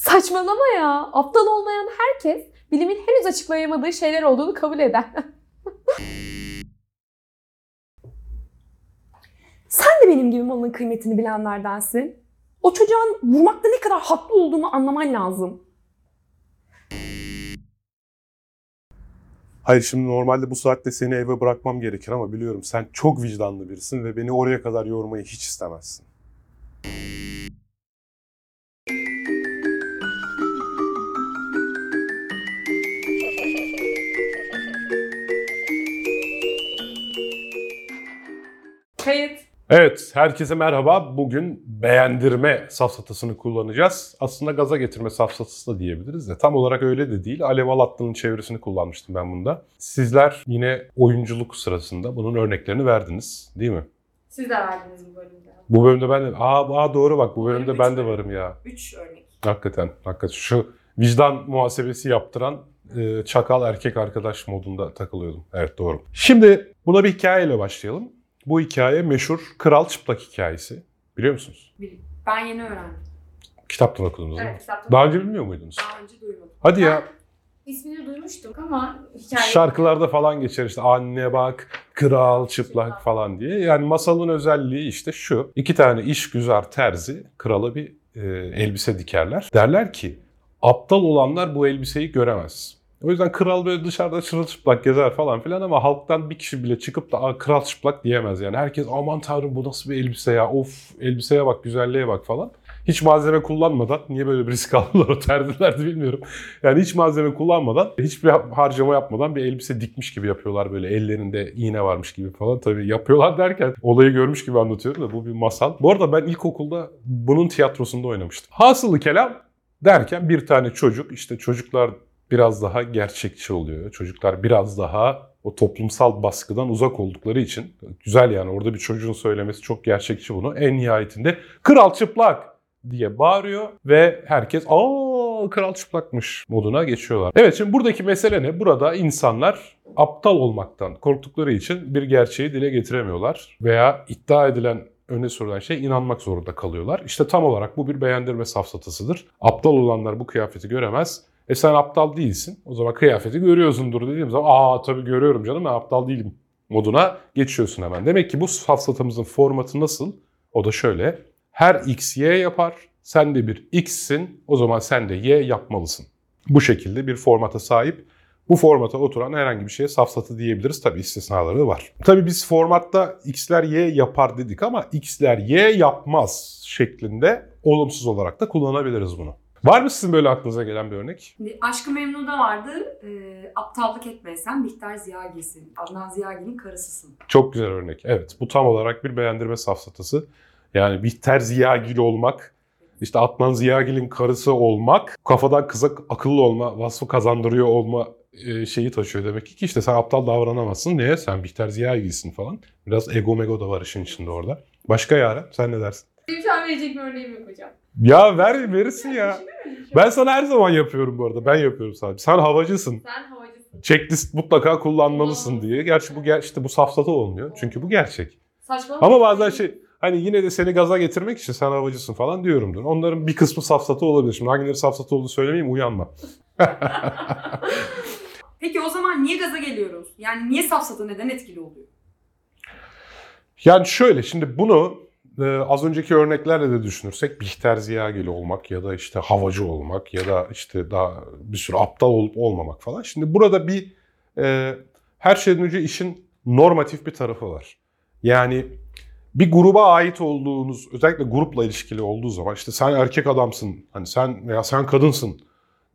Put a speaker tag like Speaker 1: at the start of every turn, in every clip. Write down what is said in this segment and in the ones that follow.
Speaker 1: Saçmalama ya. Aptal olmayan herkes bilimin henüz açıklayamadığı şeyler olduğunu kabul eder.
Speaker 2: Sen de benim gibi malın kıymetini bilenlerdensin. O çocuğun vurmakta ne kadar haklı olduğunu anlaman lazım.
Speaker 3: Hayır şimdi normalde bu saatte seni eve bırakmam gerekir ama biliyorum sen çok vicdanlı birisin ve beni oraya kadar yormayı hiç istemezsin.
Speaker 1: Kayıt.
Speaker 3: Evet, herkese merhaba. Bugün beğendirme safsatasını kullanacağız. Aslında gaza getirme safsatası da diyebiliriz de tam olarak öyle de değil. Alev Alatlı'nın çevirisini kullanmıştım ben bunda. Sizler yine oyunculuk sırasında bunun örneklerini verdiniz değil mi?
Speaker 1: Siz de verdiniz bu bölümde.
Speaker 3: Bu bölümde ben de, aa, aa doğru bak bu bölümde ben de varım ya.
Speaker 2: 3 örnek.
Speaker 3: Hakikaten, hakikaten. Şu vicdan muhasebesi yaptıran e, çakal erkek arkadaş modunda takılıyordum. Evet doğru. Şimdi buna bir hikayeyle başlayalım. Bu hikaye meşhur Kral Çıplak hikayesi. Biliyor musunuz?
Speaker 2: Ben yeni öğrendim.
Speaker 3: Kitaptan okudunuz değil mi?
Speaker 1: Evet, kitapta.
Speaker 3: Daha önce bilmiyor muydunuz?
Speaker 2: Daha önce duymadım.
Speaker 3: Hadi ya.
Speaker 1: İsmini duymuştum ama hikaye...
Speaker 3: Şarkılarda falan geçer işte anne bak, kral çıplak falan diye. Yani masalın özelliği işte şu. İki tane işgüzar terzi krala bir e, elbise dikerler. Derler ki aptal olanlar bu elbiseyi göremez. O yüzden kral böyle dışarıda çırılçıplak gezer falan filan ama halktan bir kişi bile çıkıp da "Aa, kral çıplak diyemez yani. Herkes aman tanrım bu nasıl bir elbise ya of elbiseye bak güzelliğe bak falan. Hiç malzeme kullanmadan, niye böyle bir risk aldılar o terziler de bilmiyorum. Yani hiç malzeme kullanmadan, hiçbir harcama yapmadan bir elbise dikmiş gibi yapıyorlar böyle ellerinde iğne varmış gibi falan. Tabii yapıyorlar derken olayı görmüş gibi anlatıyorum da bu bir masal. Bu arada ben ilkokulda bunun tiyatrosunda oynamıştım. Hasılı kelam derken bir tane çocuk işte çocuklar biraz daha gerçekçi oluyor. Çocuklar biraz daha o toplumsal baskıdan uzak oldukları için güzel yani orada bir çocuğun söylemesi çok gerçekçi bunu. En nihayetinde kral çıplak diye bağırıyor ve herkes aa kral çıplakmış moduna geçiyorlar. Evet şimdi buradaki mesele ne? Burada insanlar aptal olmaktan korktukları için bir gerçeği dile getiremiyorlar veya iddia edilen öne sürülen şey inanmak zorunda kalıyorlar. İşte tam olarak bu bir beğendirme safsatasıdır. Aptal olanlar bu kıyafeti göremez. E sen aptal değilsin. O zaman kıyafeti görüyorsundur dediğim zaman aa tabii görüyorum canım ben aptal değilim moduna geçiyorsun hemen. Demek ki bu safsatamızın formatı nasıl? O da şöyle. Her x y yapar. Sen de bir x'sin. O zaman sen de y yapmalısın. Bu şekilde bir formata sahip. Bu formata oturan herhangi bir şeye safsatı diyebiliriz. Tabii istisnaları var. Tabii biz formatta x'ler y yapar dedik ama x'ler y yapmaz şeklinde olumsuz olarak da kullanabiliriz bunu. Var mı sizin böyle aklınıza gelen bir örnek?
Speaker 2: Aşkı Memnu'da vardı. E, aptallık etmesen Bihter Ziyagil'sin. Adnan Ziyagil'in karısısın.
Speaker 3: Çok güzel örnek. Evet bu tam olarak bir beğendirme safsatası. Yani Bihter Ziyagil olmak, işte Adnan Ziyagil'in karısı olmak, kafadan kıza akıllı olma, vasfı kazandırıyor olma e, şeyi taşıyor demek ki işte sen aptal davranamazsın. Niye? Sen Bihter Ziyagil'sin falan. Biraz ego mego da var işin içinde orada. Başka Yaren sen ne dersin?
Speaker 1: Benim şu an verecek bir örneğim yok hocam.
Speaker 3: Ya ver verirsin ya. Ben sana her zaman yapıyorum bu arada. Ben yapıyorum sadece. Sen havacısın.
Speaker 1: Sen havacısın.
Speaker 3: Checklist mutlaka kullanmalısın diye. Gerçi bu ger- işte bu safsata olmuyor. Çünkü bu gerçek.
Speaker 1: Saçmalama.
Speaker 3: Ama bazen şey hani yine de seni gaza getirmek için sen havacısın falan diyorumdur. Onların bir kısmı safsatı olabilir. Şimdi hangileri safsatı olduğunu söylemeyeyim uyanma.
Speaker 2: Peki o zaman niye gaza geliyoruz? Yani niye safsata neden etkili oluyor?
Speaker 3: Yani şöyle şimdi bunu e, az önceki örneklerle de düşünürsek Bihter Ziyagil olmak ya da işte havacı olmak ya da işte daha bir sürü aptal olup olmamak falan. Şimdi burada bir e, her şeyden önce işin normatif bir tarafı var. Yani bir gruba ait olduğunuz özellikle grupla ilişkili olduğu zaman işte sen erkek adamsın hani sen veya sen kadınsın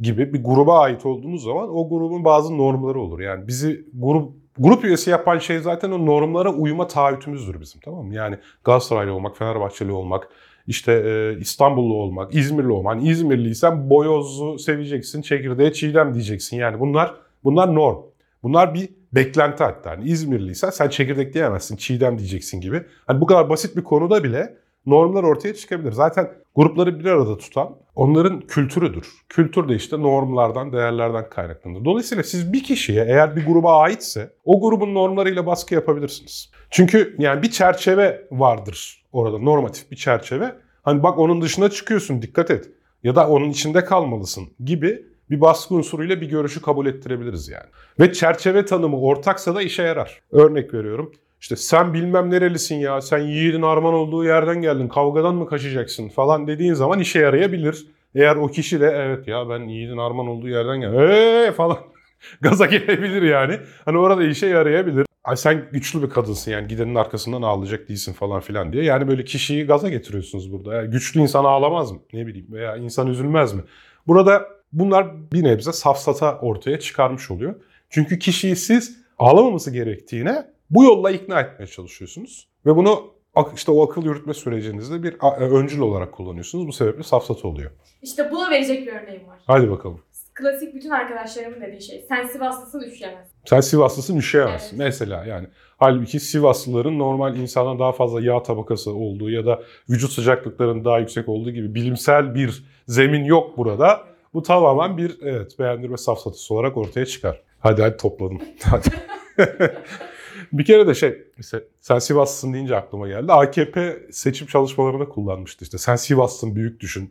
Speaker 3: gibi bir gruba ait olduğunuz zaman o grubun bazı normları olur. Yani bizi grup grup üyesi yapan şey zaten o normlara uyma taahhütümüzdür bizim tamam mı? Yani Galatasaraylı olmak, Fenerbahçeli olmak, işte e, İstanbullu olmak, İzmirli olmak. Hani İzmirliysen boyozlu seveceksin, çekirdeğe çiğdem diyeceksin. Yani bunlar bunlar norm. Bunlar bir beklenti hatta. Hani İzmirliysen sen çekirdek diyemezsin, çiğdem diyeceksin gibi. Hani bu kadar basit bir konuda bile normlar ortaya çıkabilir. Zaten grupları bir arada tutan onların kültürüdür. Kültür de işte normlardan, değerlerden kaynaklanır. Dolayısıyla siz bir kişiye eğer bir gruba aitse o grubun normlarıyla baskı yapabilirsiniz. Çünkü yani bir çerçeve vardır orada, normatif bir çerçeve. Hani bak onun dışına çıkıyorsun, dikkat et. ya da onun içinde kalmalısın gibi bir baskı unsuruyla bir görüşü kabul ettirebiliriz yani. Ve çerçeve tanımı ortaksa da işe yarar. Örnek veriyorum. İşte sen bilmem nerelisin ya, sen yiğidin arman olduğu yerden geldin, kavgadan mı kaçacaksın falan dediğin zaman işe yarayabilir. Eğer o kişi de evet ya ben yiğidin arman olduğu yerden geldim, eee falan gaza gelebilir yani. Hani orada işe yarayabilir. Ay sen güçlü bir kadınsın yani gidenin arkasından ağlayacak değilsin falan filan diye. Yani böyle kişiyi gaza getiriyorsunuz burada. Yani güçlü insan ağlamaz mı? Ne bileyim veya insan üzülmez mi? Burada bunlar bir nebze safsata ortaya çıkarmış oluyor. Çünkü kişiyi siz ağlamaması gerektiğine bu yolla ikna etmeye çalışıyorsunuz. Ve bunu işte o akıl yürütme sürecinizde bir e, öncül olarak kullanıyorsunuz. Bu sebeple safsata oluyor.
Speaker 1: İşte buna verecek bir örneğim var.
Speaker 3: Hadi bakalım.
Speaker 1: Klasik bütün arkadaşlarımın dediği şey. Sen Sivaslısın üşüyemez.
Speaker 3: Sen Sivaslısın üşüyemezsin.
Speaker 1: Evet.
Speaker 3: Mesela yani. Halbuki Sivaslıların normal insandan daha fazla yağ tabakası olduğu ya da vücut sıcaklıklarının daha yüksek olduğu gibi bilimsel bir zemin yok burada. Bu tamamen bir evet beğendirme safsatası olarak ortaya çıkar. Hadi hadi topladım. Hadi. bir kere de şey, sen Sivaslısın deyince aklıma geldi. AKP seçim çalışmalarında kullanmıştı işte. Sen Sivaslısın büyük düşün.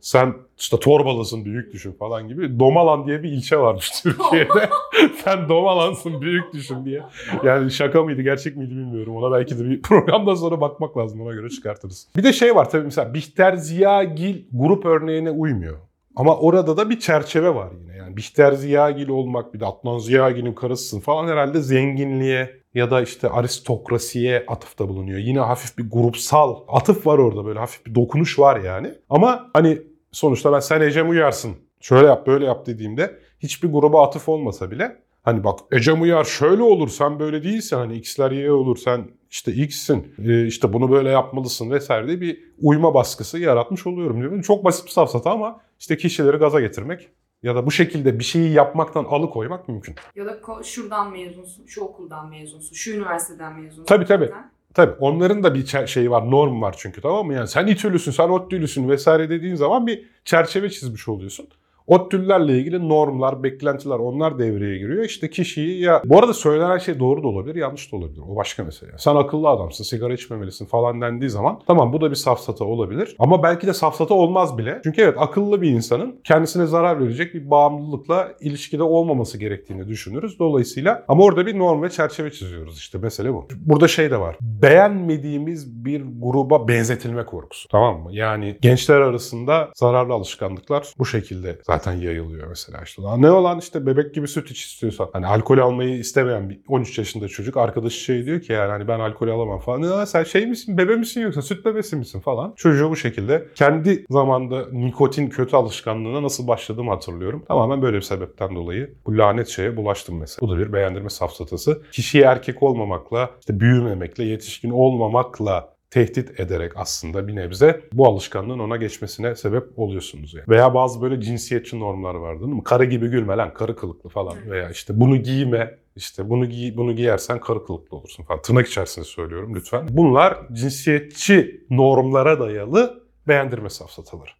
Speaker 3: Sen işte Torbalısın büyük düşün falan gibi. Domalan diye bir ilçe varmış Türkiye'de. Sen Domalansın büyük düşün diye. Yani şaka mıydı gerçek miydi bilmiyorum. Ona belki de bir programdan sonra bakmak lazım ona göre çıkartırız. Bir de şey var tabii mesela Bihter Ziyagil grup örneğine uymuyor. Ama orada da bir çerçeve var yine. Yani Bihter Ziyagil olmak bir de Adnan Ziyagil'in karısısın falan herhalde zenginliğe ya da işte aristokrasiye atıfta bulunuyor. Yine hafif bir grupsal atıf var orada böyle hafif bir dokunuş var yani. Ama hani sonuçta ben sen Ecem Uyarsın şöyle yap böyle yap dediğimde hiçbir gruba atıf olmasa bile hani bak Ecem Uyar şöyle olur sen böyle değilsin hani X'ler Y olur sen işte X'sin e, işte bunu böyle yapmalısın vesaire diye bir uyma baskısı yaratmış oluyorum diyorum. Çok basit bir safsata ama işte kişileri gaza getirmek ya da bu şekilde bir şeyi yapmaktan alıkoymak mümkün.
Speaker 2: Ya da şuradan mezunsun, şu okuldan mezunsun, şu üniversiteden mezunsun.
Speaker 3: Tabii, tabii.
Speaker 2: zaten.
Speaker 3: Tabii onların da bir şeyi var, norm var çünkü tamam mı? Yani sen İTÜ'lüsün, sen ODTÜ'lüsün vesaire dediğin zaman bir çerçeve çizmiş oluyorsun. ODTÜ'lülerle ilgili normlar, beklentiler onlar devreye giriyor. İşte kişiyi ya... Bu arada söylenen şey doğru da olabilir, yanlış da olabilir. O başka mesele. Sen akıllı adamsın, sigara içmemelisin falan dendiği zaman tamam bu da bir safsata olabilir. Ama belki de safsata olmaz bile. Çünkü evet akıllı bir insanın kendisine zarar verecek bir bağımlılıkla ilişkide olmaması gerektiğini düşünürüz. Dolayısıyla ama orada bir norm ve çerçeve çiziyoruz işte mesele bu. Burada şey de var. Beğenmediğimiz bir gruba benzetilme korkusu. Tamam mı? Yani gençler arasında zararlı alışkanlıklar bu şekilde zaten yayılıyor mesela işte. Ne olan işte bebek gibi süt iç istiyorsan. Hani alkol almayı istemeyen bir 13 yaşında çocuk arkadaşı şey diyor ki yani hani ben alkol alamam falan. Ya sen şey misin bebe misin yoksa süt bebesi misin falan. Çocuğu bu şekilde kendi zamanda nikotin kötü alışkanlığına nasıl başladığımı hatırlıyorum. Tamamen böyle bir sebepten dolayı bu lanet şeye bulaştım mesela. Bu da bir beğendirme safsatası. Kişiyi erkek olmamakla, işte büyümemekle, yetişkin olmamakla tehdit ederek aslında bir nebze bu alışkanlığın ona geçmesine sebep oluyorsunuz yani. Veya bazı böyle cinsiyetçi normlar var değil mi? Karı gibi gülme lan, karı kılıklı falan. Veya işte bunu giyme, işte bunu giy bunu giyersen karı kılıklı olursun falan. Tırnak içerisinde söylüyorum lütfen. Bunlar cinsiyetçi normlara dayalı beğendirme safsataları.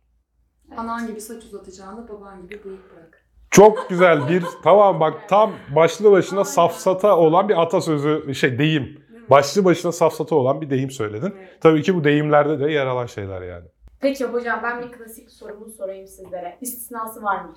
Speaker 2: Anan gibi saç uzatacağını baban gibi bıyık bırak.
Speaker 3: Çok güzel bir tamam bak tam başlı başına safsata olan bir atasözü şey deyim. Başlı başına safsata olan bir deyim söyledin.
Speaker 2: Evet.
Speaker 3: Tabii ki bu deyimlerde de yer alan şeyler yani.
Speaker 1: Peki hocam ben bir klasik sorumu sorayım sizlere. İstisnası var mı?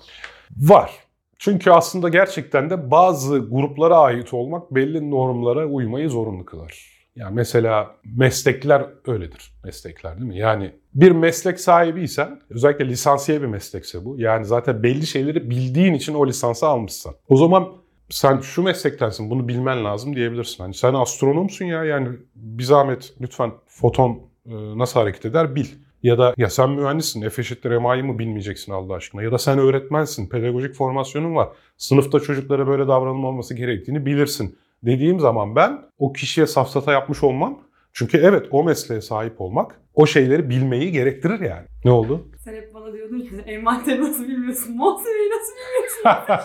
Speaker 3: Var. Çünkü aslında gerçekten de bazı gruplara ait olmak belli normlara uymayı zorunlu kılar. Yani mesela meslekler öyledir. Meslekler değil mi? Yani bir meslek sahibiysen, özellikle lisansiye bir meslekse bu. Yani zaten belli şeyleri bildiğin için o lisansı almışsın. O zaman sen şu meslektensin bunu bilmen lazım diyebilirsin. Hani sen astronomsun ya yani bir zahmet lütfen foton e, nasıl hareket eder bil. Ya da ya sen mühendissin, F eşittir MA'yı mı bilmeyeceksin Allah aşkına? Ya da sen öğretmensin, pedagojik formasyonun var. Sınıfta çocuklara böyle davranılmaması gerektiğini bilirsin. Dediğim zaman ben o kişiye safsata yapmış olmam. Çünkü evet o mesleğe sahip olmak o şeyleri bilmeyi gerektirir yani. Ne oldu?
Speaker 2: Sen hep bana diyordun ki envanteri nasıl bilmiyorsun, muhasebeyi nasıl bilmiyorsun?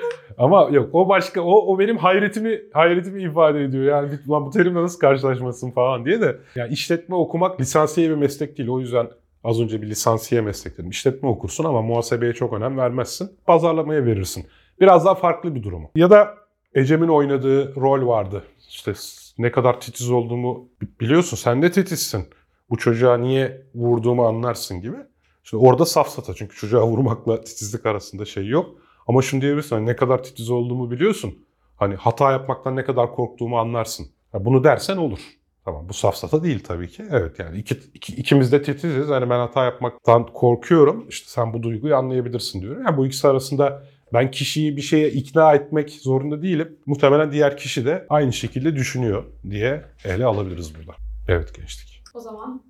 Speaker 3: Ama yok o başka o, o benim hayretimi hayretimi ifade ediyor. Yani lan bu terimle nasıl karşılaşmasın falan diye de. Yani işletme okumak lisansiye bir meslek değil. O yüzden az önce bir lisansiye meslek dedim. İşletme okursun ama muhasebeye çok önem vermezsin. Pazarlamaya verirsin. Biraz daha farklı bir durumu. Ya da Ecem'in oynadığı rol vardı. İşte ne kadar titiz olduğumu bi- biliyorsun. Sen de titizsin. Bu çocuğa niye vurduğumu anlarsın gibi. Şimdi orada safsata çünkü çocuğa vurmakla titizlik arasında şey yok. Ama şunu diyebilirsin hani ne kadar titiz olduğumu biliyorsun. Hani hata yapmaktan ne kadar korktuğumu anlarsın. Ha, bunu dersen olur. Tamam bu safsata değil tabii ki. Evet yani iki, iki- ikimiz de titiziz. Hani ben hata yapmaktan korkuyorum. İşte sen bu duyguyu anlayabilirsin diyorum. Yani bu ikisi arasında ben kişiyi bir şeye ikna etmek zorunda değilim. Muhtemelen diğer kişi de aynı şekilde düşünüyor diye ele alabiliriz burada. Evet gençlik.
Speaker 1: O zaman.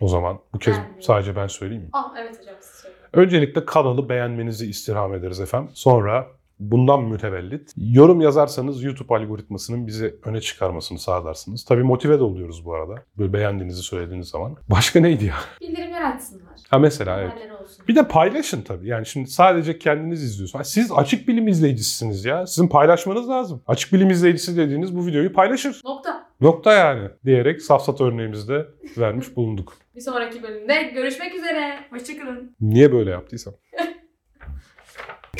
Speaker 3: O zaman bu kez
Speaker 1: Ben-
Speaker 3: sadece ben söyleyeyim mi?
Speaker 1: Ah evet hocam siz.
Speaker 3: Öncelikle kanalı beğenmenizi istirham ederiz efendim. Sonra bundan mütevellit yorum yazarsanız YouTube algoritmasının bizi öne çıkarmasını sağlarsınız. Tabii motive de oluyoruz bu arada. Böyle beğendiğinizi söylediğiniz zaman. Başka neydi ya?
Speaker 1: Bildirimler açsınlar.
Speaker 3: Ha mesela evet.
Speaker 1: Olsun.
Speaker 3: Bir de paylaşın tabii. Yani şimdi sadece kendiniz izliyorsunuz. Siz açık bilim izleyicisiniz ya. Sizin paylaşmanız lazım. Açık bilim izleyicisi dediğiniz bu videoyu paylaşır.
Speaker 1: Nokta.
Speaker 3: Nokta yani. Diyerek safsat örneğimizi de vermiş bulunduk.
Speaker 1: Bir sonraki bölümde görüşmek üzere. Hoşçakalın.
Speaker 3: Niye böyle yaptıysam?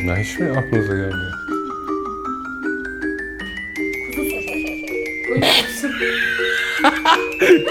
Speaker 3: Ne hiç mi aklınıza gelmiyor?
Speaker 1: Kuzu.